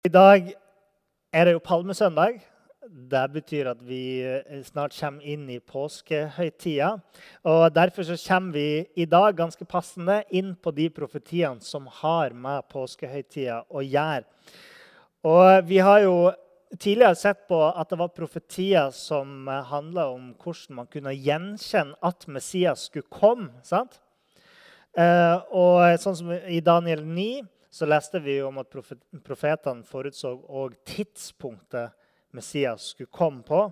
I dag er det jo palmesøndag. Det betyr at vi eh, snart kommer inn i påskehøytida. Og Derfor så kommer vi i dag ganske passende inn på de profetiene som har med påskehøytida å gjøre. Og Vi har jo tidligere sett på at det var profetier som handla om hvordan man kunne gjenkjenne at Messias skulle komme. sant? Eh, og sånn som i Daniel 9 så leste vi om at profetene forutså og tidspunktet Messias skulle komme på.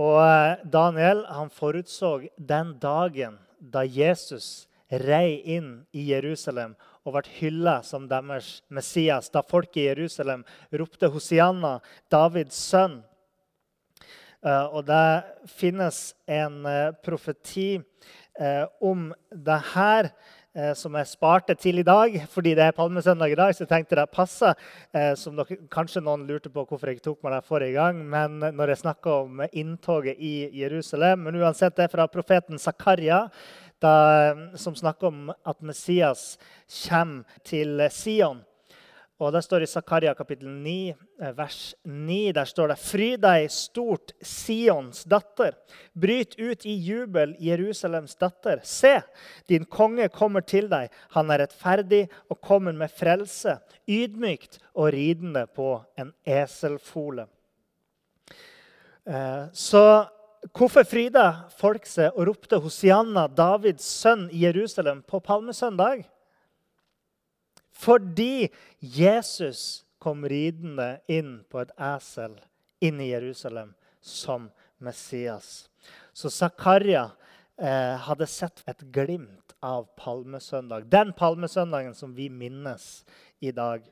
Og eh, Daniel han forutså den dagen da Jesus rei inn i Jerusalem og ble hylla som deres Messias. Da folk i Jerusalem ropte Hosianna, Davids sønn. Eh, og det finnes en eh, profeti om det her som jeg sparte til i dag fordi det er palmesøndag i dag. så jeg tenkte det passet. Eh, som dere, kanskje noen lurte på hvorfor jeg tok meg det forrige gang. Men når jeg om inntoget i Jerusalem Men uansett, det er fra profeten Zakaria. som snakker om at Messias kommer til Sion. Og Det står i Zakaria kapittel 9, eh, vers 9. Der står det Fry deg stort, Sions datter. Bryt ut i jubel, Jerusalems datter. Se, din konge kommer til deg. Han er rettferdig og kommer med frelse. Ydmykt og ridende på en eselfole. Eh, så hvorfor fryda folk seg og ropte Hosianna, Davids sønn, i Jerusalem på palmesøndag? Fordi Jesus kom ridende inn på et esel inn i Jerusalem som Messias. Så Zakaria eh, hadde sett et glimt av palmesøndag. Den palmesøndagen som vi minnes i dag.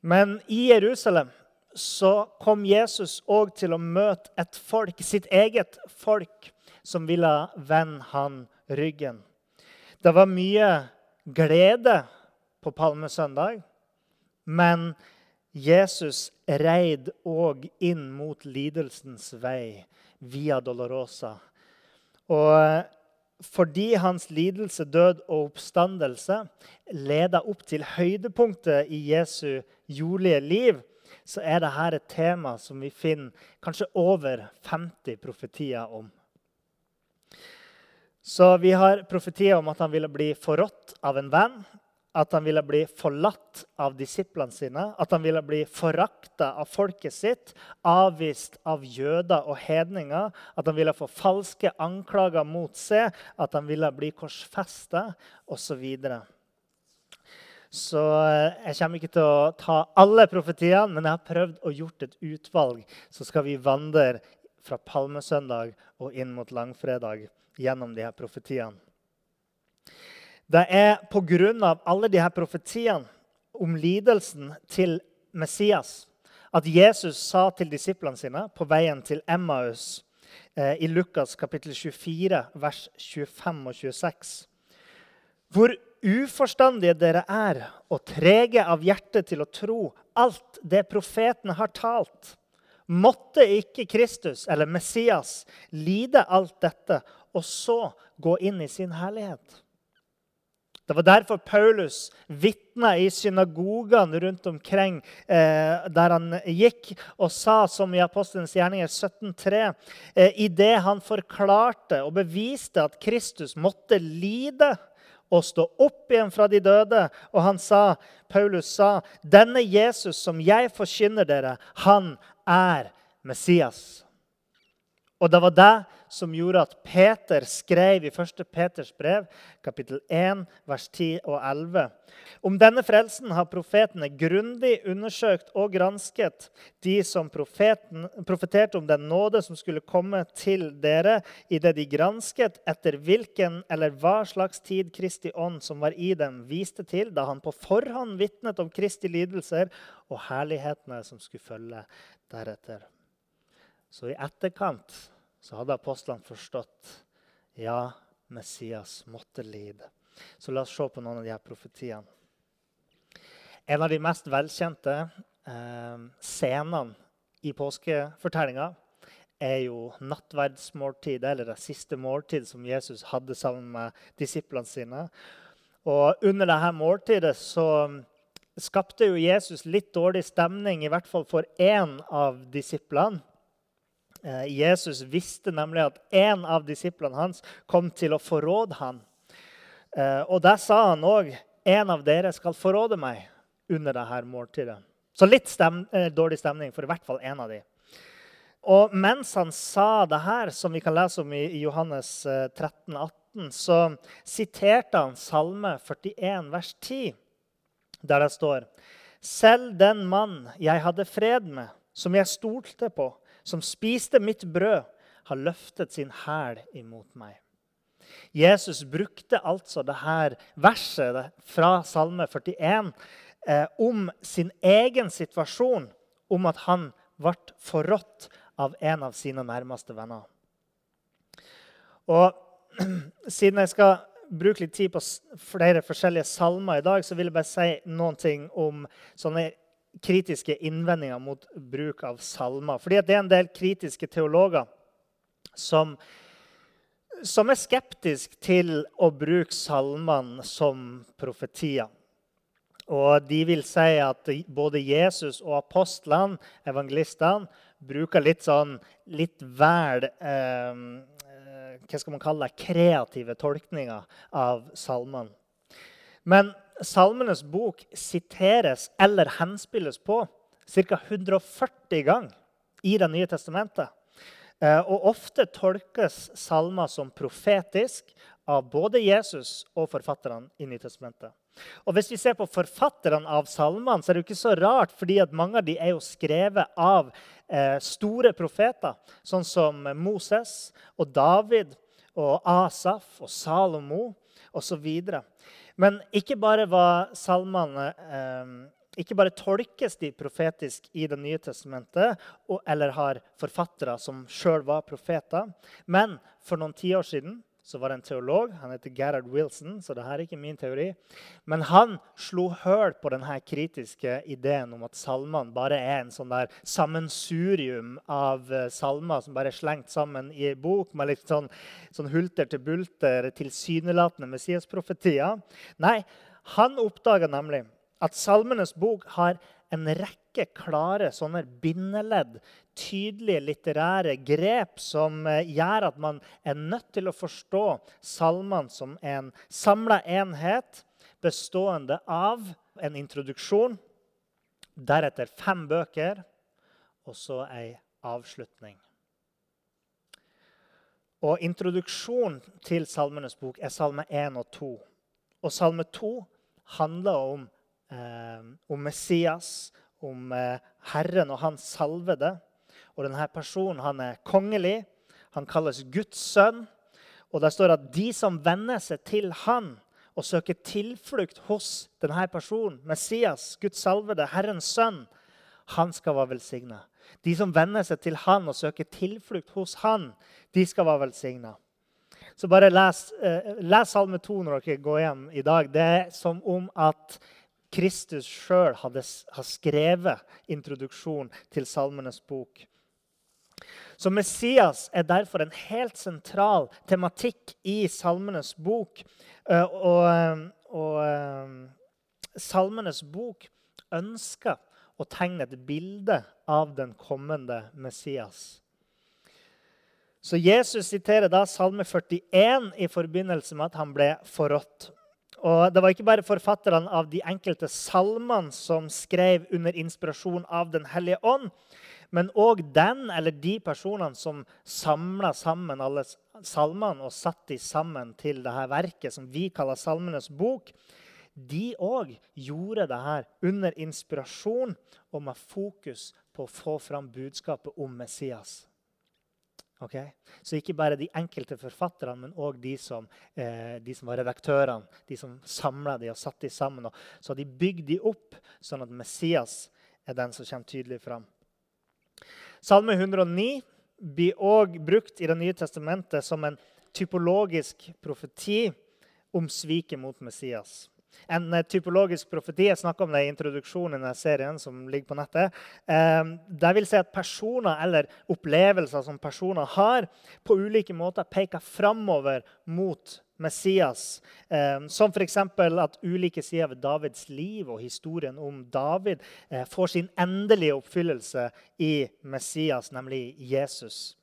Men i Jerusalem så kom Jesus òg til å møte et folk, sitt eget folk, som ville vende han ryggen. Det var mye glede på palmesøndag. Men Jesus reid òg inn mot lidelsens vei via Dolorosa. Og fordi hans lidelse, død og oppstandelse leda opp til høydepunktet i Jesu jordlige liv, så er dette et tema som vi finner kanskje over 50 profetier om. Så vi har profetier om at han ville bli forrådt av en venn at han ville bli forlatt av disiplene sine, at han ville bli forakta av folket sitt, avvist av jøder og hedninger, at han ville få falske anklager mot seg, at han ville bli korsfesta osv. Så, eh, jeg kommer ikke til å ta alle profetiene, men jeg har prøvd å gjort et utvalg. Så skal vi vandre fra palmesøndag og inn mot langfredag gjennom de her profetiene. Det er pga. alle disse profetiene om lidelsen til Messias at Jesus sa til disiplene sine på veien til Emmaus eh, i Lukas kapittel 24, vers 25 og 26. Hvor uforstandige dere er og trege av hjerte til å tro alt det profetene har talt. Måtte ikke Kristus, eller Messias, lide alt dette og så gå inn i sin herlighet? Det var derfor Paulus vitna i synagogene rundt omkring eh, der han gikk, og sa, som i Apostelens gjerninger 17,3, eh, idet han forklarte og beviste at Kristus måtte lide og stå opp igjen fra de døde. Og han sa, Paulus sa, 'Denne Jesus som jeg forkynner dere, han er Messias.' Og det var det som gjorde at Peter skrev i 1. Peters brev, kapittel 1, vers 10 og 11. Om denne frelsen har profetene grundig undersøkt og gransket, de som profeten, profeterte om den nåde som skulle komme til dere, idet de gransket etter hvilken eller hva slags tid Kristi ånd som var i dem, viste til da han på forhånd vitnet om Kristi lidelser og herlighetene som skulle følge deretter. Så i etterkant så hadde apostlene forstått ja, Messias måtte lide. Så la oss se på noen av de her profetiene. En av de mest velkjente eh, scenene i påskefortellinga er jo nattverdsmåltidet, eller det siste måltid som Jesus hadde sammen med disiplene sine. Og under dette måltidet så skapte jo Jesus litt dårlig stemning, i hvert fall for én av disiplene. Eh, Jesus visste nemlig at en av disiplene hans kom til å forråde ham. Eh, og der sa han òg en av dere skal forråde meg under dette måltidet. Så litt stem, eh, dårlig stemning for i hvert fall én av dem. Og mens han sa det her, som vi kan lese om i Johannes 13, 18, så siterte han Salme 41, vers 10 der det står Selv den mann jeg hadde fred med, som jeg stolte på, som spiste mitt brød, har løftet sin hæl imot meg. Jesus brukte altså dette verset fra Salme 41 eh, om sin egen situasjon, om at han ble forrådt av en av sine nærmeste venner. Og siden jeg skal bruke litt tid på flere forskjellige salmer i dag, så vil jeg bare si noen ting om sånne kritiske innvendinger mot bruk av salmer. Fordi det er en del kritiske teologer som, som er skeptiske til å bruke salmene som profetier. Og de vil si at både Jesus og apostlene, evangelistene, bruker litt sånn litt vel eh, hva skal man kalle det, kreative tolkninger av salmene. Men Salmenes bok siteres eller henspilles på ca. 140 ganger i Det nye testamentet. Eh, og ofte tolkes salmer som profetisk av både Jesus og forfatterne i Nytestamentet. Og Hvis vi ser på forfatterne av salmene, så er det jo ikke så rart, fordi at mange av de er jo skrevet av eh, store profeter, sånn som Moses og David og Asaf og Salomo osv. Men ikke bare var salmene eh, ikke bare tolkes de profetisk i Det nye testamentet, eller har forfattere som sjøl var profeter, men for noen tiår siden så var det en teolog. Han heter Gerhard Wilson, så dette er ikke min teori. Men han slo høl på denne kritiske ideen om at salmene bare er en sånn der sammensurium av eh, salmer som bare er slengt sammen i ei bok med litt sånn, sånn hulter til bulter, tilsynelatende Messias-profetier. Nei, han oppdaga nemlig at Salmenes bok har en rekke klare sånne bindeledd, tydelige litterære grep som eh, gjør at man er nødt til å forstå salmene som en samla enhet bestående av en introduksjon, deretter fem bøker og så ei avslutning. Og Introduksjonen til Salmenes bok er salme 1 og 2. Og salme 2 handler om om Messias, om eh, Herren og hans salvede. Og denne personen han er kongelig. Han kalles Guds sønn. Og der står at de som venner seg til han og søker tilflukt hos denne personen, Messias, Guds salvede, Herrens sønn, han skal være velsigna. De som venner seg til han og søker tilflukt hos han, de skal være velsigna. Så bare les, eh, les Salme 2 når dere går hjem i dag. Det er som om at Kristus sjøl har skrevet introduksjonen til Salmenes bok. Så Messias er derfor en helt sentral tematikk i Salmenes bok. Og, og Salmenes bok ønsker å tegne et bilde av den kommende Messias. Så Jesus siterer da Salme 41 i forbindelse med at han ble forrådt. Og Det var ikke bare forfatterne av de enkelte salmene som skrev under inspirasjon av Den hellige ånd, Men òg den eller de personene som samla sammen alle salmene og satte de sammen til dette verket som vi kaller Salmenes bok, de òg gjorde det her under inspirasjon og med fokus på å få fram budskapet om Messias. Okay? Så ikke bare de enkelte forfatterne, men òg de, eh, de, som var redaktørene. De som samla de og satte de sammen. Så de bygde de opp sånn at Messias er den som kommer tydelig fram. Salme 109 blir òg brukt i Det nye testamentet som en typologisk profeti om sviket mot Messias. En eh, typologisk profeti jeg snakker om det i introduksjonen i serien. som ligger på nettet. Eh, det vil si at personer eller opplevelser som personer har, på ulike måter peker framover mot Messias. Eh, som f.eks. at ulike sider ved Davids liv og historien om David får sin endelige oppfyllelse i Messias, nemlig Jesus.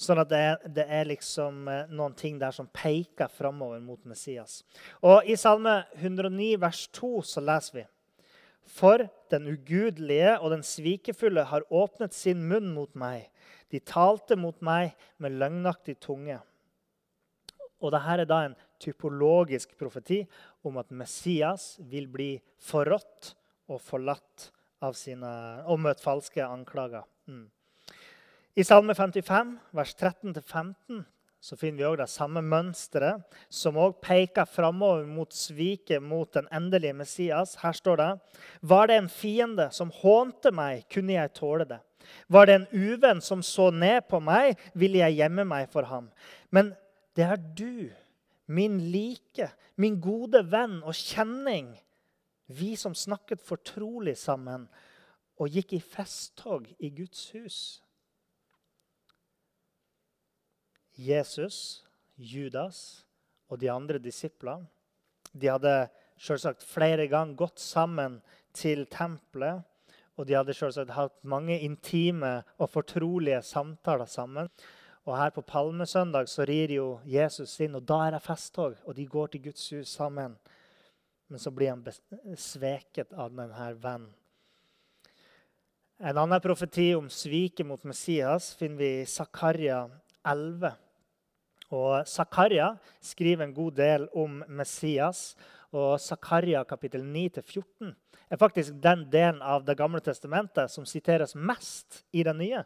Sånn at det er, det er, liksom eh, noen ting der som peker framover mot Messias. Og I Salme 109, vers 2, så leser vi For den ugudelige og den svikefulle har åpnet sin munn mot meg. De talte mot meg med løgnaktig tunge. Og dette er da en typologisk profeti om at Messias vil bli forrådt og forlatt av sine, og møte falske anklager. Mm. I Salme 55, vers 13-15, så finner vi også det samme mønsteret, som også peker framover mot sviket mot den endelige Messias. Her står det Var det en fiende som hånte meg, kunne jeg tåle det. Var det en uvenn som så ned på meg, ville jeg gjemme meg for ham. Men det er du, min like, min gode venn og kjenning, vi som snakket fortrolig sammen og gikk i festtog i Guds hus. Jesus, Judas og de andre disiplene de hadde selvsagt flere ganger gått sammen til tempelet. Og de hadde selvsagt hatt mange intime og fortrolige samtaler sammen. Og her på palmesøndag så rir jo Jesus inn, og da er det festtog. Og de går til Guds hus sammen. Men så blir han sveket av denne vennen. En annen profeti om sviket mot Messias finner vi i Zakaria 11. Og Zakaria skriver en god del om Messias. Og Zakaria kapittel 9-14 er faktisk den delen av Det gamle testamentet som siteres mest i det nye.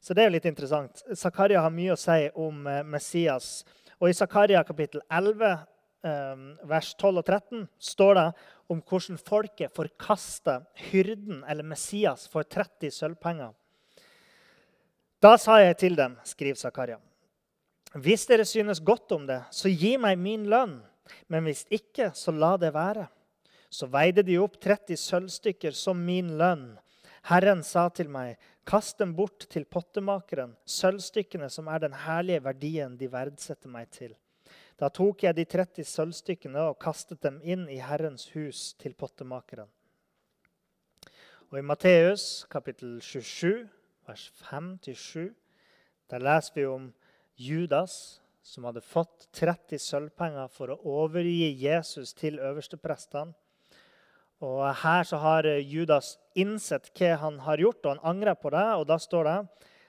Så det er jo litt interessant. Zakaria har mye å si om eh, Messias. Og I Zakaria kapittel 11, eh, vers 12 og 13 står det om hvordan folket forkaster hyrden, eller Messias, for 30 sølvpenger. Da sa jeg til dem, skriver Zakaria, hvis dere synes godt om det, så gi meg min lønn. Men hvis ikke, så la det være. Så veide de opp 30 sølvstykker som min lønn. Herren sa til meg, kast dem bort til pottemakeren, sølvstykkene som er den herlige verdien de verdsetter meg til. Da tok jeg de 30 sølvstykkene og kastet dem inn i Herrens hus til pottemakeren. Og I Matteus kapittel 27, vers 5-7, der leser vi om Judas, som hadde fått 30 sølvpenger for å overgi Jesus til øversteprestene. Og Her så har Judas innsett hva han har gjort, og han angrer på det. og Da står det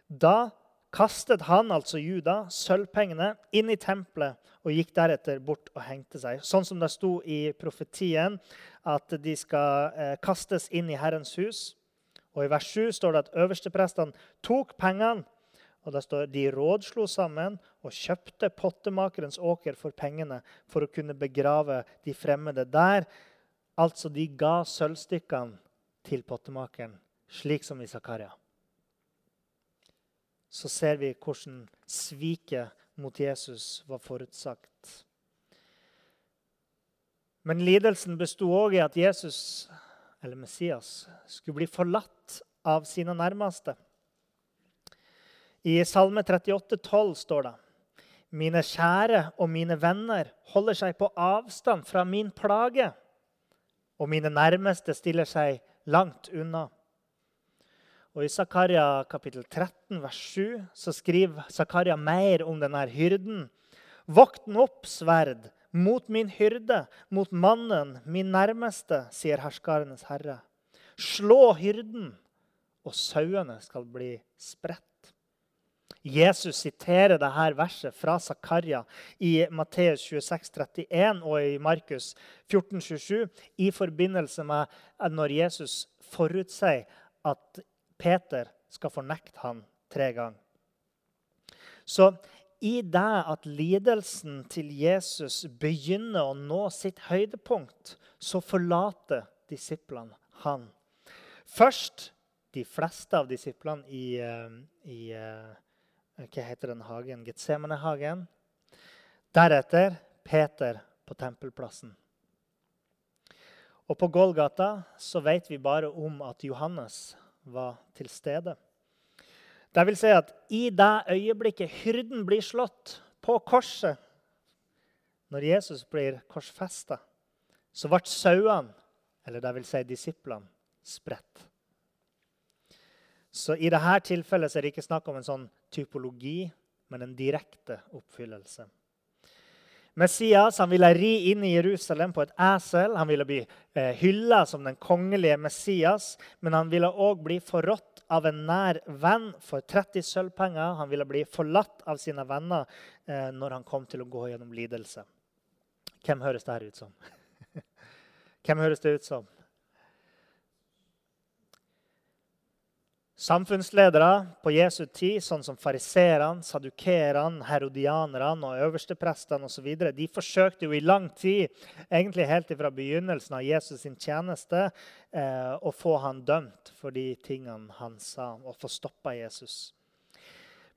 Da kastet han, altså Juda, sølvpengene inn i tempelet og gikk deretter bort og hengte seg. Sånn som det sto i profetien, at de skal eh, kastes inn i Herrens hus. Og I vers 7 står det at øversteprestene tok pengene og det står de rådslo sammen og kjøpte pottemakerens åker for pengene for å kunne begrave de fremmede der. Altså, de ga sølvstykkene til pottemakeren, slik som i Zakaria. Så ser vi hvordan sviket mot Jesus var forutsagt. Men lidelsen besto òg i at Jesus, eller Messias, skulle bli forlatt av sine nærmeste. I Salme 38, 12 står det Mine kjære og mine venner holder seg på avstand fra min plage, og mine nærmeste stiller seg langt unna. Og I Zakaria kapittel 13, vers 7 så skriver Zakaria mer om denne hyrden. Vokt den opp, sverd, mot min hyrde, mot mannen, min nærmeste, sier herskarenes herre. Slå hyrden og sauene skal bli spredt. Jesus siterer dette verset fra Zakaria i Matteus 26, 31 og i Markus 14, 27 i forbindelse med når Jesus forutsier at Peter skal fornekte han tre ganger. Så i det at lidelsen til Jesus begynner å nå sitt høydepunkt, så forlater disiplene han. Først de fleste av disiplene i, eh, i eh, hva heter den hagen? Getsemanehagen. Deretter Peter på tempelplassen. Og på Golgata så vet vi bare om at Johannes var til stede. Det vil si at i det øyeblikket hyrden blir slått på korset, når Jesus blir korsfesta, så ble sauene, eller det vil si disiplene, spredt. Så i dette tilfellet er det ikke snakk om en sånn typologi, men en direkte oppfyllelse. Messias han ville ri inn i Jerusalem på et esel. Han ville bli eh, hylla som den kongelige Messias, men han ville òg bli forrådt av en nær venn for 30 sølvpenger. Han ville bli forlatt av sine venner eh, når han kom til å gå gjennom lidelse. Hvem høres dette ut som? Hvem høres det ut som? Samfunnsledere på Jesu tid, sånn som fariserene, sadukerene, herodianerne og øversteprestene osv., de forsøkte jo i lang tid, egentlig helt fra begynnelsen av Jesus' sin tjeneste, eh, å få han dømt for de tingene han sa, og få stoppa Jesus.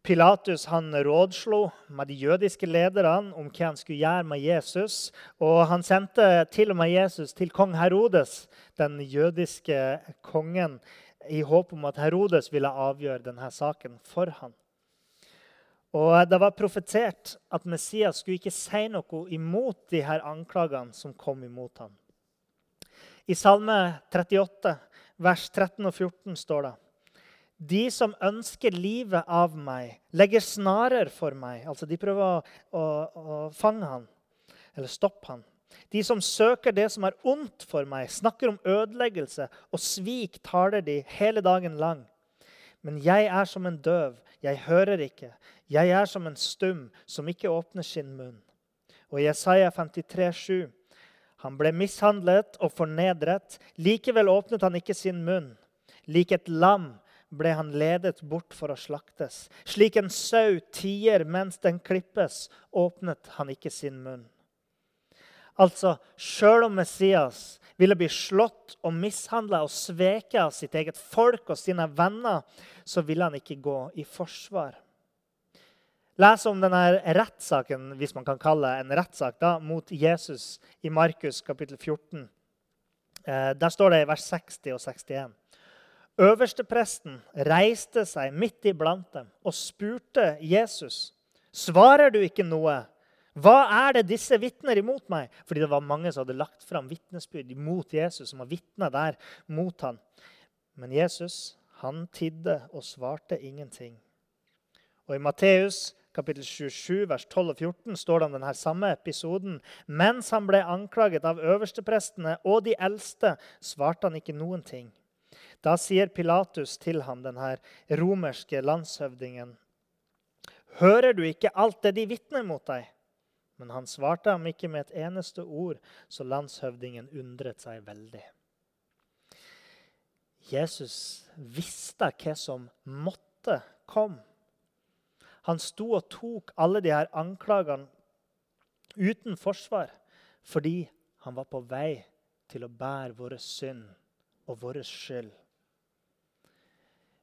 Pilatus han rådslo med de jødiske lederne om hva han skulle gjøre med Jesus. Og han sendte til og med Jesus til kong Herodes, den jødiske kongen, i håp om at Herodes ville avgjøre denne saken for ham. Og Det var profetert at Messias skulle ikke si noe imot de her anklagene som kom imot ham. I Salme 38, vers 13 og 14 står det De som ønsker livet av meg, legger snarer for meg. Altså De prøver å, å, å fange han, eller stoppe han. De som søker det som er ondt for meg, snakker om ødeleggelse, og svik taler de hele dagen lang. Men jeg er som en døv, jeg hører ikke. Jeg er som en stum som ikke åpner sin munn. Og i Jesaja 53, 7, Han ble mishandlet og fornedret. Likevel åpnet han ikke sin munn. Lik et lam ble han ledet bort for å slaktes. Slik en sau tier mens den klippes, åpnet han ikke sin munn. Altså, Sjøl om Messias ville bli slått og mishandla og sveket av sitt eget folk og sine venner, så ville han ikke gå i forsvar. Les om denne rettssaken hvis man kan kalle det en rettssak, mot Jesus i Markus kapittel 14. Eh, der står det i vers 60 og 61. Øverstepresten reiste seg midt iblant dem og spurte Jesus, 'Svarer du ikke noe?' Hva er det disse vitner imot meg? Fordi det var mange som hadde lagt fram vitnesbyrd mot Jesus, som var vitner der mot han. Men Jesus han tidde og svarte ingenting. Og I Matteus kapittel 27, vers 12 og 14 står det om denne samme episoden. Mens han ble anklaget av øversteprestene og de eldste, svarte han ikke noen ting. Da sier Pilatus til ham, denne romerske landshøvdingen, Hører du ikke alt det de vitner mot deg? Men han svarte ham ikke med et eneste ord, så landshøvdingen undret seg veldig. Jesus visste hva som måtte komme. Han sto og tok alle de her anklagene uten forsvar fordi han var på vei til å bære våre synd og vår skyld.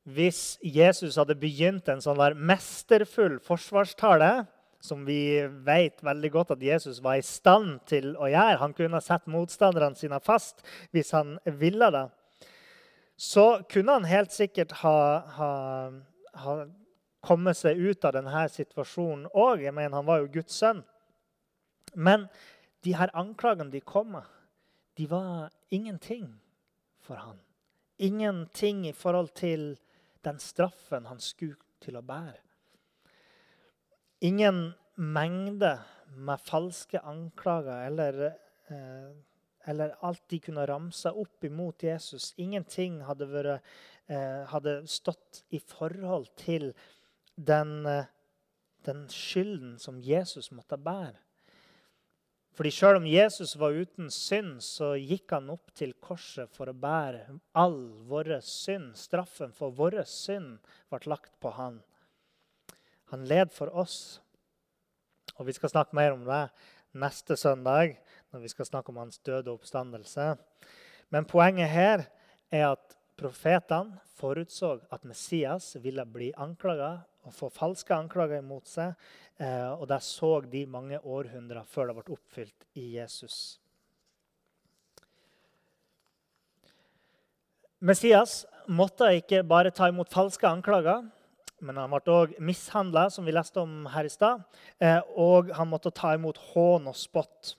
Hvis Jesus hadde begynt en sånn der mesterfull forsvarstale, som vi vet veldig godt at Jesus var i stand til å gjøre. Han kunne ha satt motstanderne sine fast hvis han ville det. Så kunne han helt sikkert ha, ha, ha kommet seg ut av denne situasjonen òg. Han var jo Guds sønn. Men de her anklagene de kom med, de var ingenting for han. Ingenting i forhold til den straffen han skulle til å bære. Ingen mengde med falske anklager eller eh, eller alt de kunne ramse opp imot Jesus. Ingenting hadde, vært, eh, hadde stått i forhold til den, eh, den skylden som Jesus måtte bære. Fordi Selv om Jesus var uten synd, så gikk han opp til korset for å bære all vår synd. Straffen for vår synd ble lagt på han. Han led for oss. Og Vi skal snakke mer om det neste søndag når vi skal snakke om hans døde oppstandelse. Men poenget her er at profetene forutså at Messias ville bli anklaga og få falske anklager imot seg. Eh, og det så de mange århundrer før det ble oppfylt i Jesus. Messias måtte ikke bare ta imot falske anklager, men han ble òg mishandla, som vi leste om her i stad. Eh, og han måtte ta imot hån og spott.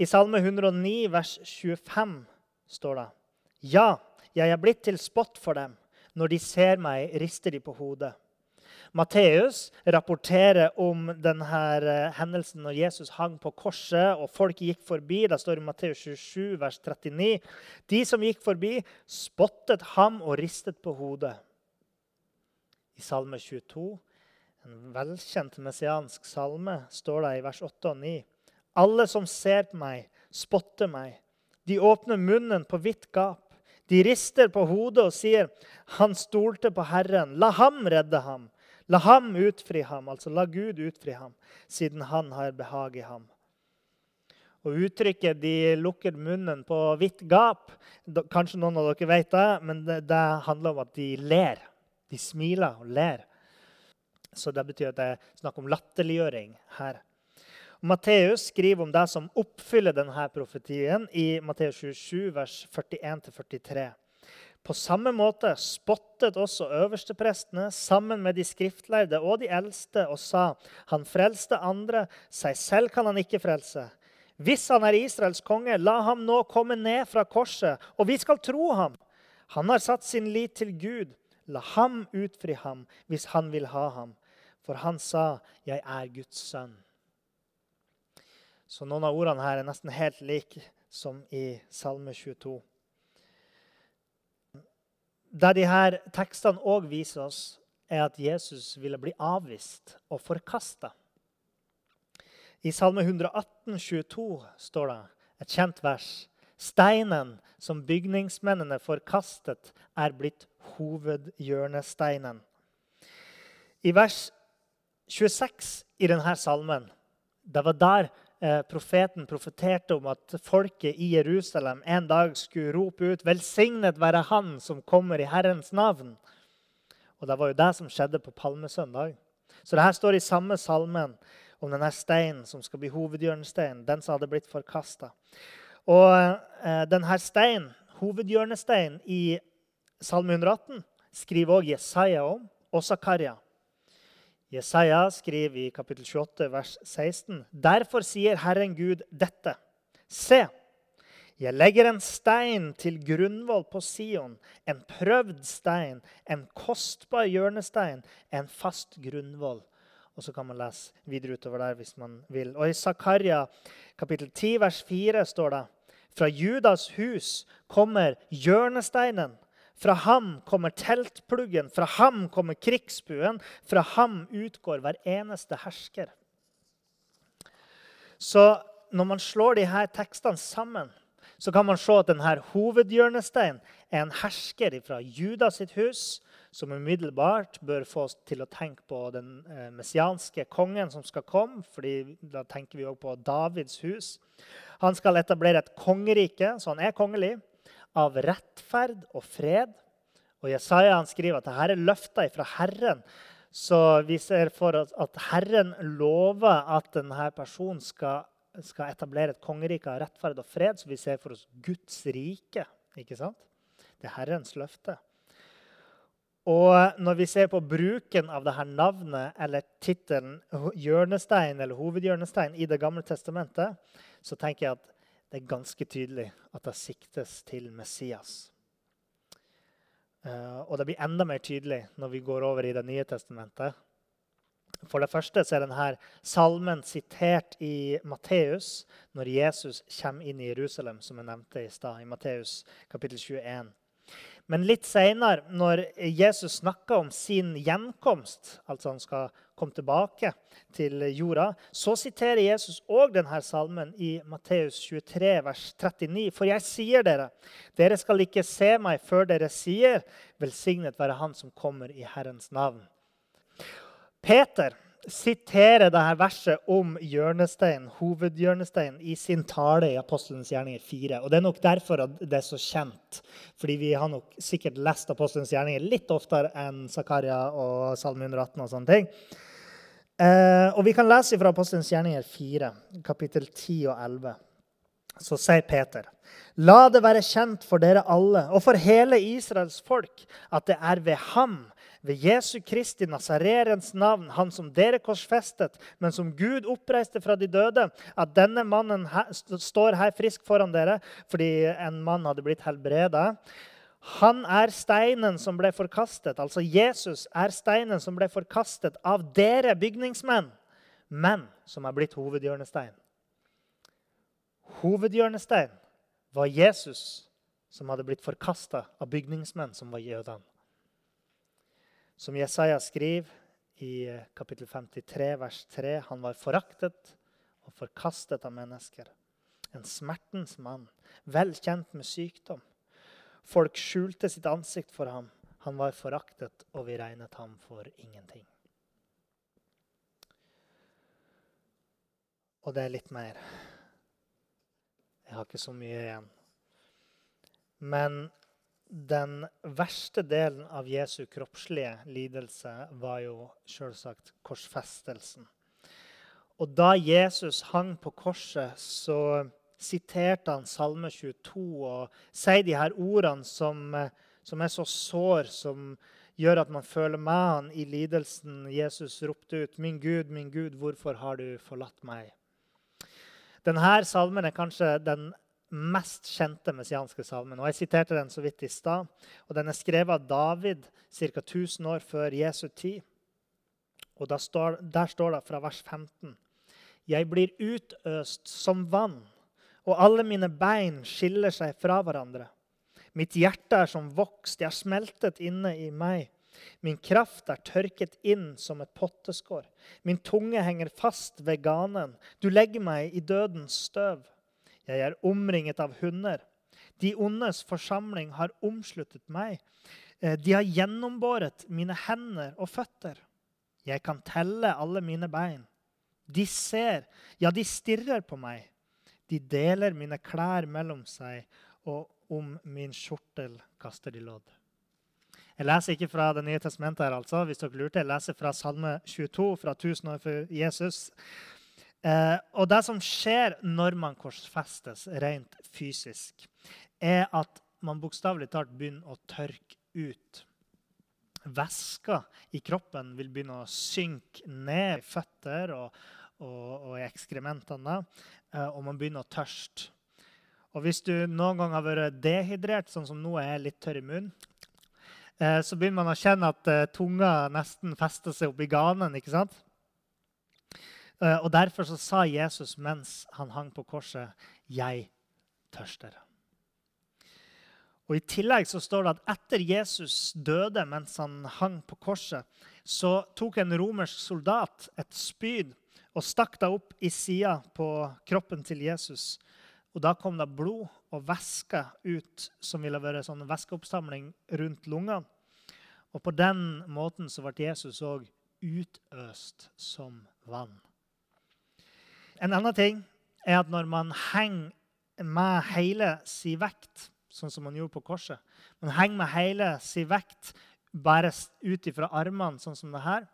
I Salme 109, vers 25, står det Ja, jeg er blitt til spott for dem. Når de ser meg, rister de på hodet. Matteus rapporterer om denne eh, hendelsen når Jesus hang på korset og folk gikk forbi. Det står i Matteus 27, vers 39. De som gikk forbi, spottet ham og ristet på hodet. I Salme 22, en velkjent messiansk salme, står det i vers 8 og 9. Alle som ser på meg, spotter meg. De åpner munnen på vidt gap. De rister på hodet og sier, 'Han stolte på Herren. La ham redde ham.' La ham utfri ham, altså la Gud utfri ham, siden han har behag i ham. Og Uttrykket 'de lukker munnen på vidt gap' Kanskje noen av dere vet det, men det, det handler om at de ler. De smiler og ler. Så det betyr at det er snakk om latterliggjøring her. Matteus skriver om det som oppfyller denne profetien i Matteus 27, vers 41-43. På samme måte spottet også øversteprestene sammen med de skriftlærde og de eldste og sa han frelste andre, seg selv kan han ikke frelse. Hvis han er Israels konge, la ham nå komme ned fra korset, og vi skal tro ham. Han har satt sin lit til Gud. La ham utfri ham hvis han vil ha ham. For han sa, 'Jeg er Guds sønn'. Så noen av ordene her er nesten helt like som i Salme 22. Der de her tekstene òg viser oss, er at Jesus ville bli avvist og forkasta. I Salme 118, 22 står det et kjent vers. Steinen som bygningsmennene forkastet, er blitt hovedhjørnesteinen. I vers 26 i denne salmen, det var der Eh, profeten profeterte om at folket i Jerusalem en dag skulle rope ut 'Velsignet være Han som kommer i Herrens navn'. Og Det var jo det som skjedde på palmesøndag. Så det her står i samme salmen om denne steinen som skal bli hovedhjørnesteinen, den som hadde blitt forkasta. Og eh, denne steinen, hovedhjørnesteinen i Salme 118, skriver også Jesaja om, og Zakaria. Jesaja skriver i kapittel 28, vers 16.: Derfor sier Herren Gud dette. Se, jeg legger en stein til grunnvoll på Sion, en prøvd stein, en kostbar hjørnestein, en fast grunnvoll. Og så kan man lese videre utover der hvis man vil. Og I Zakaria kapittel 10, vers 4 står det fra Judas hus kommer hjørnesteinen, fra ham kommer teltpluggen, fra ham kommer krigsbuen. Fra ham utgår hver eneste hersker. Så når man slår her tekstene sammen, så kan man se at denne hovedhjørnesteinen er en hersker fra Judas sitt hus, som umiddelbart bør få oss til å tenke på den eh, messianske kongen som skal komme. fordi Da tenker vi også på Davids hus. Han skal etablere et kongerike, så han er kongelig av rettferd og fred. Og Jesaja han skriver at dette er løfter fra Herren. Så vi ser for oss at Herren lover at denne personen skal, skal etablere et kongerike av rettferd og fred. Så vi ser for oss Guds rike. ikke sant? Det er Herrens løfte. Og når vi ser på bruken av dette navnet eller tittelen hjørnestein eller hovedhjørnestein i Det gamle testamentet, så tenker jeg at det er ganske tydelig at det siktes til Messias. Uh, og det blir enda mer tydelig når vi går over i Det nye testamentet. For det første så er denne salmen sitert i Matteus når Jesus kommer inn i Jerusalem, som jeg nevnte i stad, i Matteus kapittel 21. Men litt seinere, når Jesus snakker om sin gjenkomst, altså han skal komme tilbake til jorda, så siterer Jesus òg denne salmen i Matteus 23, vers 39. For jeg sier dere, dere skal ikke se meg før dere sier, velsignet være Han som kommer i Herrens navn. Peter siterer dette verset om hjørnestein, hovedhjørnestein i sin tale i Apostelens gjerninger 4. Og Det er nok derfor at det er så kjent. Fordi vi har nok sikkert lest Apostelens gjerninger litt oftere enn Zakaria og Salme 118. og sånne ting. Eh, og Vi kan lese fra Apostelens gjerninger 4, kapittel 10 og 11. Så sier Peter.: La det være kjent for dere alle og for hele Israels folk at det er ved ham ved Jesu Kristi Nazarerens navn, han som dere korsfestet, men som Gud oppreiste fra de døde, at denne mannen her, står her frisk foran dere fordi en mann hadde blitt helbreda. Han er steinen som ble forkastet, altså Jesus er steinen som ble forkastet av dere bygningsmenn, men som er blitt hovedhjørnestein. Hovedhjørnestein var Jesus, som hadde blitt forkasta av bygningsmenn, som var jødene. Som Jesaja skriver i eh, kapittel 53, vers 3.: Han var foraktet og forkastet av mennesker. En smertens mann, vel kjent med sykdom. Folk skjulte sitt ansikt for ham. Han var foraktet, og vi regnet ham for ingenting. Og det er litt mer. Jeg har ikke så mye igjen. Men den verste delen av Jesu kroppslige lidelse var jo selvsagt korsfestelsen. Og da Jesus hang på korset, så siterte han Salme 22 og sier de her ordene som, som er så sår, som gjør at man føler med han i lidelsen. Jesus ropte ut, 'Min Gud, min Gud, hvorfor har du forlatt meg?' Denne salmen er kanskje den mest kjente messianske salmen. Og Jeg siterte den så vidt i stad. og Den er skrevet av David ca. 1000 år før Jesu tid. Og står, Der står det fra vers 15.: Jeg blir utøst som vann, og alle mine bein skiller seg fra hverandre. Mitt hjerte er som vokst, jeg har smeltet inne i meg. Min kraft er tørket inn som et potteskår. Min tunge henger fast ved ganen. Du legger meg i dødens støv. Jeg er omringet av hunder. De ondes forsamling har omsluttet meg. Eh, de har gjennombåret mine hender og føtter. Jeg kan telle alle mine bein. De ser, ja, de stirrer på meg. De deler mine klær mellom seg, og om min skjortel kaster de lodd. Jeg leser ikke fra Det nye testamentet, her, altså, hvis dere lurte. Jeg leser fra Salme 22, fra 1000 år før Jesus. Eh, og det som skjer når man korsfestes rent fysisk, er at man bokstavelig talt begynner å tørke ut. Væska i kroppen vil begynne å synke ned i føtter og, og, og i ekskrementene. Eh, og man begynner å tørste. Og hvis du noen gang har vært dehydrert, sånn som nå er litt tørr i munnen, eh, så begynner man å kjenne at eh, tunga nesten fester seg opp i ganen. ikke sant? Eh, og Derfor så sa Jesus mens han hang på korset, 'Jeg tørster'. Og I tillegg så står det at etter Jesus døde mens han hang på korset, så tok en romersk soldat et spyd og stakk det opp i sida på kroppen til Jesus. Og Da kom det blod og væske ut, som ville vært sånn væskeoppsamling rundt lungene. Og På den måten så ble Jesus òg utøst som vann. En annen ting er at når man henger med hele si vekt, sånn som man gjorde på korset Man henger med hele si vekt bare ut ifra armene, sånn som det her,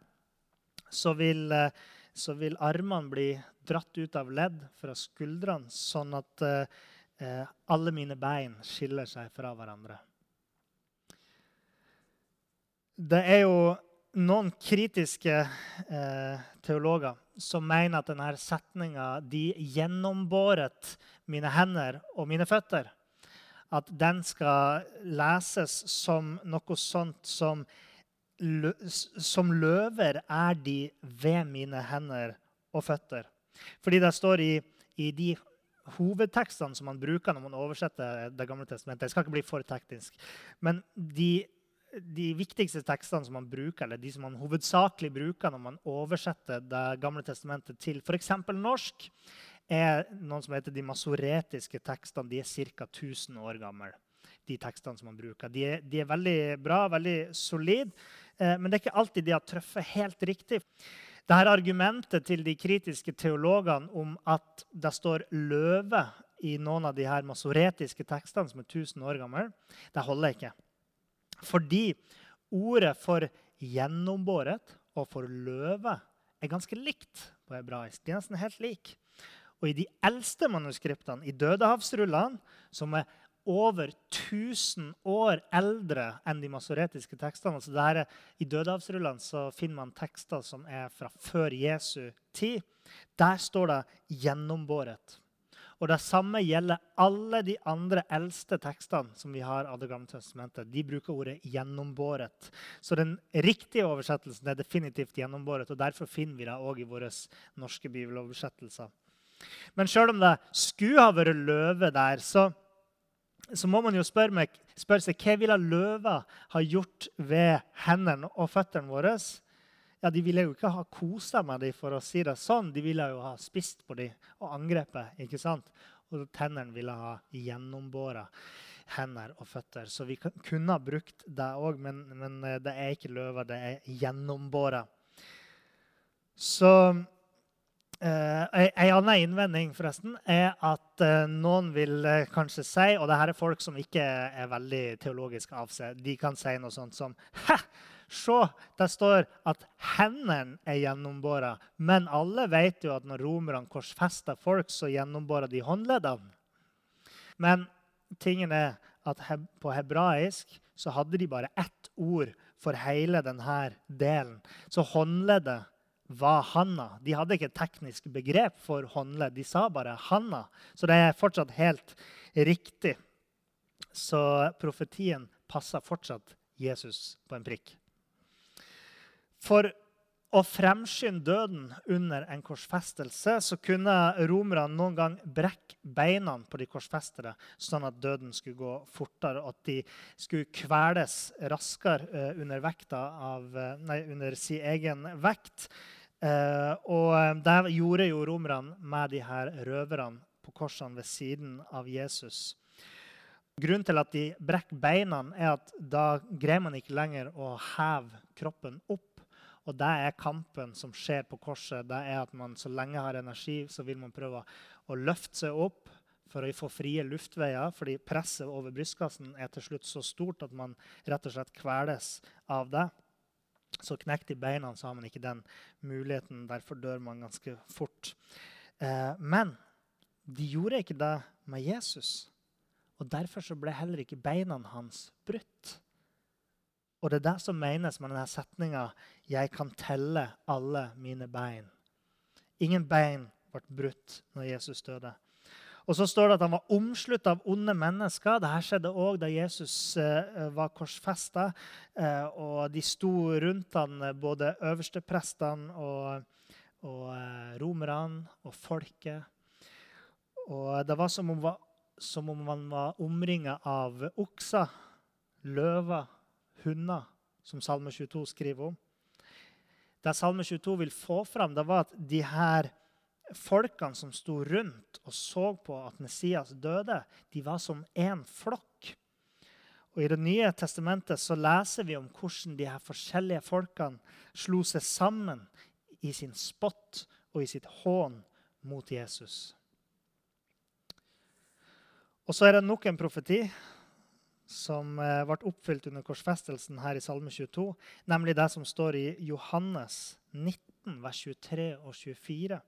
så vil, eh, så vil armene bli dratt ut av ledd fra skuldrene, sånn at eh, alle mine bein skiller seg fra hverandre. Det er jo noen kritiske eh, teologer som mener at denne setninga 'de gjennombåret mine hender og mine føtter' at den skal leses som noe sånt som som løver er de ved mine hender og føtter. Fordi det står i, i de hovedtekstene som man bruker når man oversetter Det gamle testamentet. Jeg skal ikke bli for teknisk. Men de, de viktigste tekstene som man bruker, eller de som man hovedsakelig bruker når man oversetter Det gamle testamentet til f.eks. norsk, er noen som heter de masoretiske tekstene. De er ca. 1000 år gamle. De tekstene som man bruker. De er, de er veldig bra, veldig solide, eh, men det er ikke alltid de har truffet helt riktig. Dette argumentet til de kritiske teologene om at det står 'løve' i noen av de her masoretiske tekstene som er 1000 år gamle, det holder ikke. Fordi ordet for 'gjennombåret' og for 'løve' er ganske likt på hebraisk. De er nesten helt like. Og i de eldste manuskriptene, i Dødehavsrullene, som er over 1000 år eldre enn de masoretiske tekstene. Altså der, I Dødehavsrullene så finner man tekster som er fra før Jesu tid. Der står det 'gjennombåret'. Og Det samme gjelder alle de andre eldste tekstene som vi har av Det gamle testamentet. De bruker ordet 'gjennombåret'. Så den riktige oversettelsen er definitivt 'gjennombåret'. og Derfor finner vi det òg i våre norske bibeloversettelser. Men sjøl om det skulle ha vært løve der, så så må man jo spørre, meg, spørre seg hva ville løva ha gjort ved hendene og føttene våre. Ja, De ville jo ikke ha kosa med dem, for å si det sånn. De ville jo ha spist på dem og angrepet. ikke sant? Og tennene ville ha gjennombåra hender og føtter. Så vi kunne ha brukt det òg, men, men, eh, det er ikke løver, det er gjennombåra. Så Uh, en annen innvending forresten, er at uh, noen vil uh, kanskje si Og det her er folk som ikke er veldig teologisk av seg. De kan si noe sånt som Hæ! Se, det står at hendene er gjennombåra. Men alle vet jo at når romerne korsfester folk, så gjennombåra de håndleddene. Men tingen er at på hebraisk så hadde de bare ett ord for hele denne delen. Så håndleddet var Hanna. De hadde ikke et teknisk begrep for håndledd. De sa bare Hanna. Så det er fortsatt helt riktig. Så profetien passer fortsatt Jesus på en prikk. For å fremskynde døden under en korsfestelse så kunne romerne noen gang brekke beina på de korsfestede, sånn at døden skulle gå fortere, og at de skulle kveles raskere eh, under, av, eh, nei, under sin egen vekt. Eh, og det gjorde jo romerne med de her røverne på korsene ved siden av Jesus. Grunnen til at de brekker beina, er at da greier man ikke lenger å heve kroppen opp. Og det er kampen som skjer på korset. Det er at man så lenge har energi, så vil man prøve å løfte seg opp for å få frie luftveier, fordi presset over brystkassen er til slutt så stort at man rett og slett kveles av det. Så knekt i beina, så har man ikke den muligheten. Derfor dør man ganske fort. Eh, men de gjorde ikke det med Jesus. Og Derfor ble heller ikke beina hans brutt. Og det er det som menes med denne setninga 'Jeg kan telle alle mine bein'. Ingen bein ble brutt når Jesus døde. Og så står det at han var omslutta av onde mennesker. Dette skjedde òg da Jesus eh, var korsfesta. Eh, og de sto rundt han, både øversteprestene og, og eh, romerne og folket. Og det var som om, som om han var omringa av okser, løver, hunder, som Salme 22 skriver om. Det Salme 22 vil få fram, det var at de her folkene som sto rundt og så på at Messias døde, de var som én flokk. Og I Det nye testamentet så leser vi om hvordan de her forskjellige folkene slo seg sammen i sin spott og i sitt hån mot Jesus. Og så er det nok en profeti som eh, ble oppfylt under korsfestelsen her i Salme 22, nemlig det som står i Johannes 19, vers 23 og 24.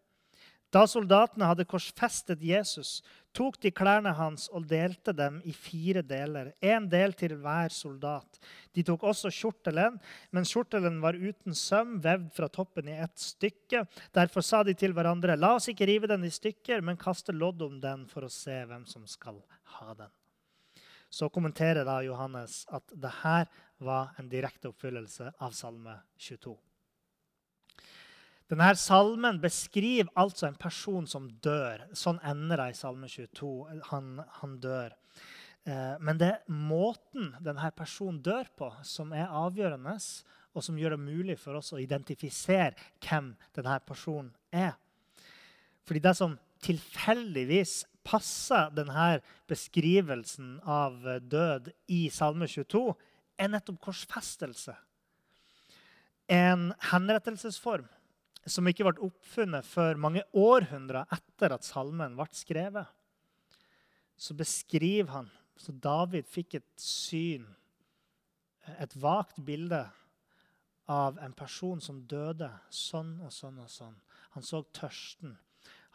Da soldatene hadde korsfestet Jesus, tok de klærne hans og delte dem i fire deler, én del til hver soldat. De tok også kjortelen, men kjortelen var uten søm, vevd fra toppen i ett stykke. Derfor sa de til hverandre, la oss ikke rive den i stykker, men kaste lodd om den for å se hvem som skal ha den. Så kommenterer da Johannes at det her var en direkte oppfyllelse av Salme 22. Denne salmen beskriver altså en person som dør. Sånn ender det i Salme 22. Han, han dør. Eh, men det er måten denne personen dør på, som er avgjørende, og som gjør det mulig for oss å identifisere hvem denne personen er. Fordi det som tilfeldigvis passer denne beskrivelsen av død i Salme 22, er nettopp korsfestelse. En henrettelsesform som ikke ble oppfunnet før mange århundrer etter at salmen ble skrevet, så beskriver han Så David fikk et syn, et vagt bilde, av en person som døde sånn og sånn og sånn. Han så tørsten.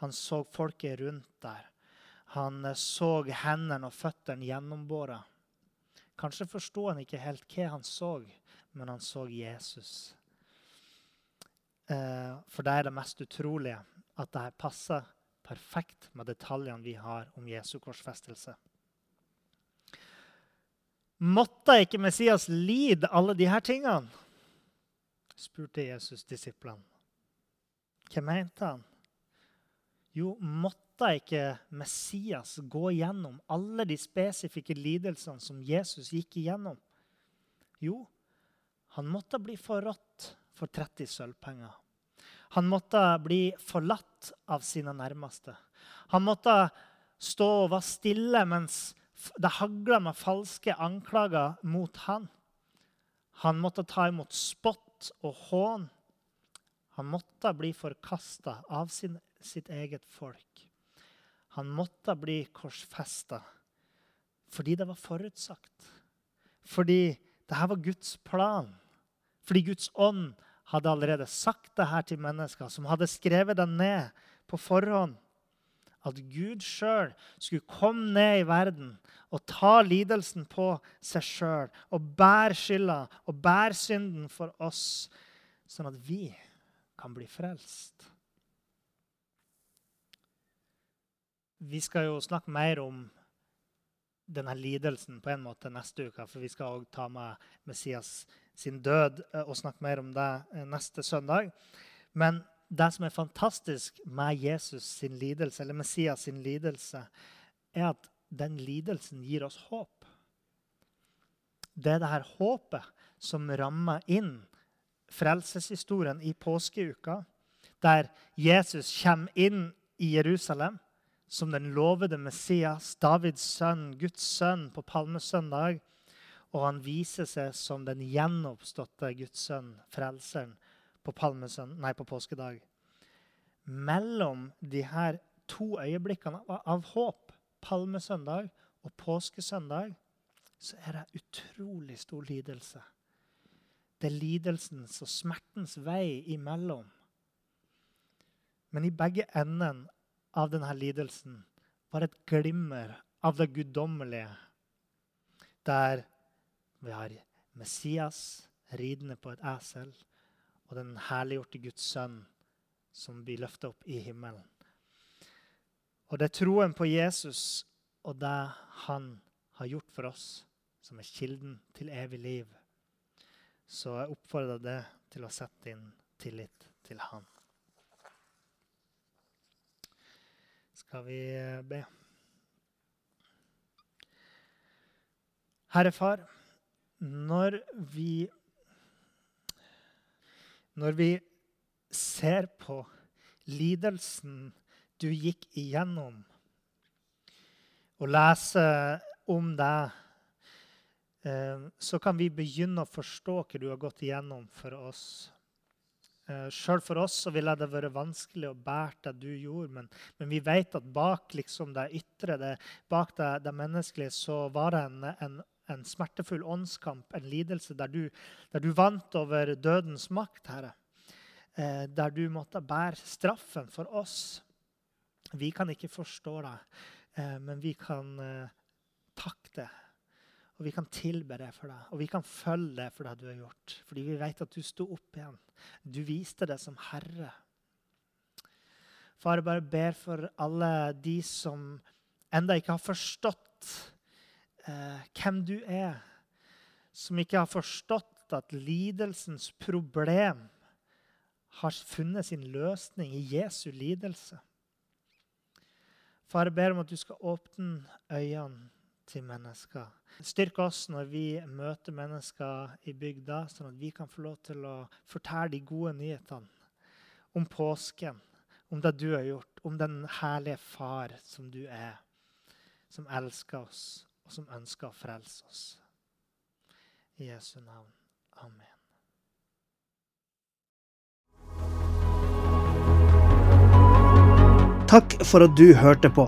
Han så folket rundt der. Han så hendene og føttene gjennombåra. Kanskje forsto han ikke helt hva han så, men han så Jesus. Eh, for det er det mest utrolige at dette passer perfekt med detaljene vi har om Jesu korsfestelse. Måtte ikke Messias lide alle disse tingene? spurte Jesus disiplene. Hva mente han? Jo, måtte ikke Messias gå gjennom alle de spesifikke lidelsene som Jesus gikk igjennom? Jo, han måtte bli forrådt for 30 sølvpenger. Han måtte bli forlatt av sine nærmeste. Han måtte stå og være stille mens det hagla med falske anklager mot han. Han måtte ta imot spott og hån. Han måtte bli forkasta av sin, sitt eget folk. Han måtte bli korsfesta fordi det var forutsagt. Fordi dette var Guds plan. Fordi Guds ånd hadde allerede sagt det her til mennesker, som hadde skrevet det ned på forhånd. At Gud sjøl skulle komme ned i verden og ta lidelsen på seg sjøl og bære skylda og bære synden for oss, sånn at vi kan bli frelst. Vi skal jo snakke mer om denne lidelsen på en måte neste uke, for vi skal òg ta med Messias sin død eh, og snakke mer om det eh, neste søndag. Men det som er fantastisk med Jesus sin lidelse, eller Messias sin lidelse, er at den lidelsen gir oss håp. Det er det her håpet som rammer inn frelseshistorien i påskeuka, der Jesus kommer inn i Jerusalem som den lovede Messias, Davids sønn, Guds sønn, på palmesøndag. Og han viser seg som den gjenoppståtte Guds sønn, frelseren, på, nei, på påskedag. Mellom de her to øyeblikkene av, håp, palmesøndag og påskesøndag, så er det utrolig stor lidelse. Det er lidelsens og smertens vei imellom. Men i begge enden av denne lidelsen var et glimmer av det guddommelige, der vi har Messias ridende på et esel og den herliggjorte Guds sønn som blir løfta opp i himmelen. Og det er troen på Jesus og det han har gjort for oss, som er kilden til evig liv. Så jeg oppfordrer deg til å sette din tillit til han. Skal vi be? Herre Far når vi Når vi ser på lidelsen du gikk igjennom, og leser om deg, eh, så kan vi begynne å forstå hva du har gått igjennom for oss. Eh, Sjøl for oss så ville det vært vanskelig å bære det du gjorde, men, men vi vet at bak liksom det ytre, det, bak det, det menneskelige, så var det en, en en smertefull åndskamp, en lidelse der du, der du vant over dødens makt, Herre. Eh, der du måtte bære straffen for oss. Vi kan ikke forstå det, eh, men vi kan eh, takke det. Og vi kan tilbe det for deg, og vi kan følge det for det du har gjort. Fordi vi vet at du sto opp igjen. Du viste det som Herre. Far, jeg bare ber for alle de som enda ikke har forstått eh, hvem du er, som ikke har forstått at lidelsens problem har funnet sin løsning i Jesu lidelse. Far, jeg ber om at du skal åpne øynene til mennesker. Styrk oss når vi møter mennesker i bygda, sånn at vi kan få lov til å fortelle de gode nyhetene om påsken, om det du har gjort, om den herlige far som du er, som elsker oss, og som ønsker å frelse oss. I Jesu navn. Amen. Takk for at du hørte på.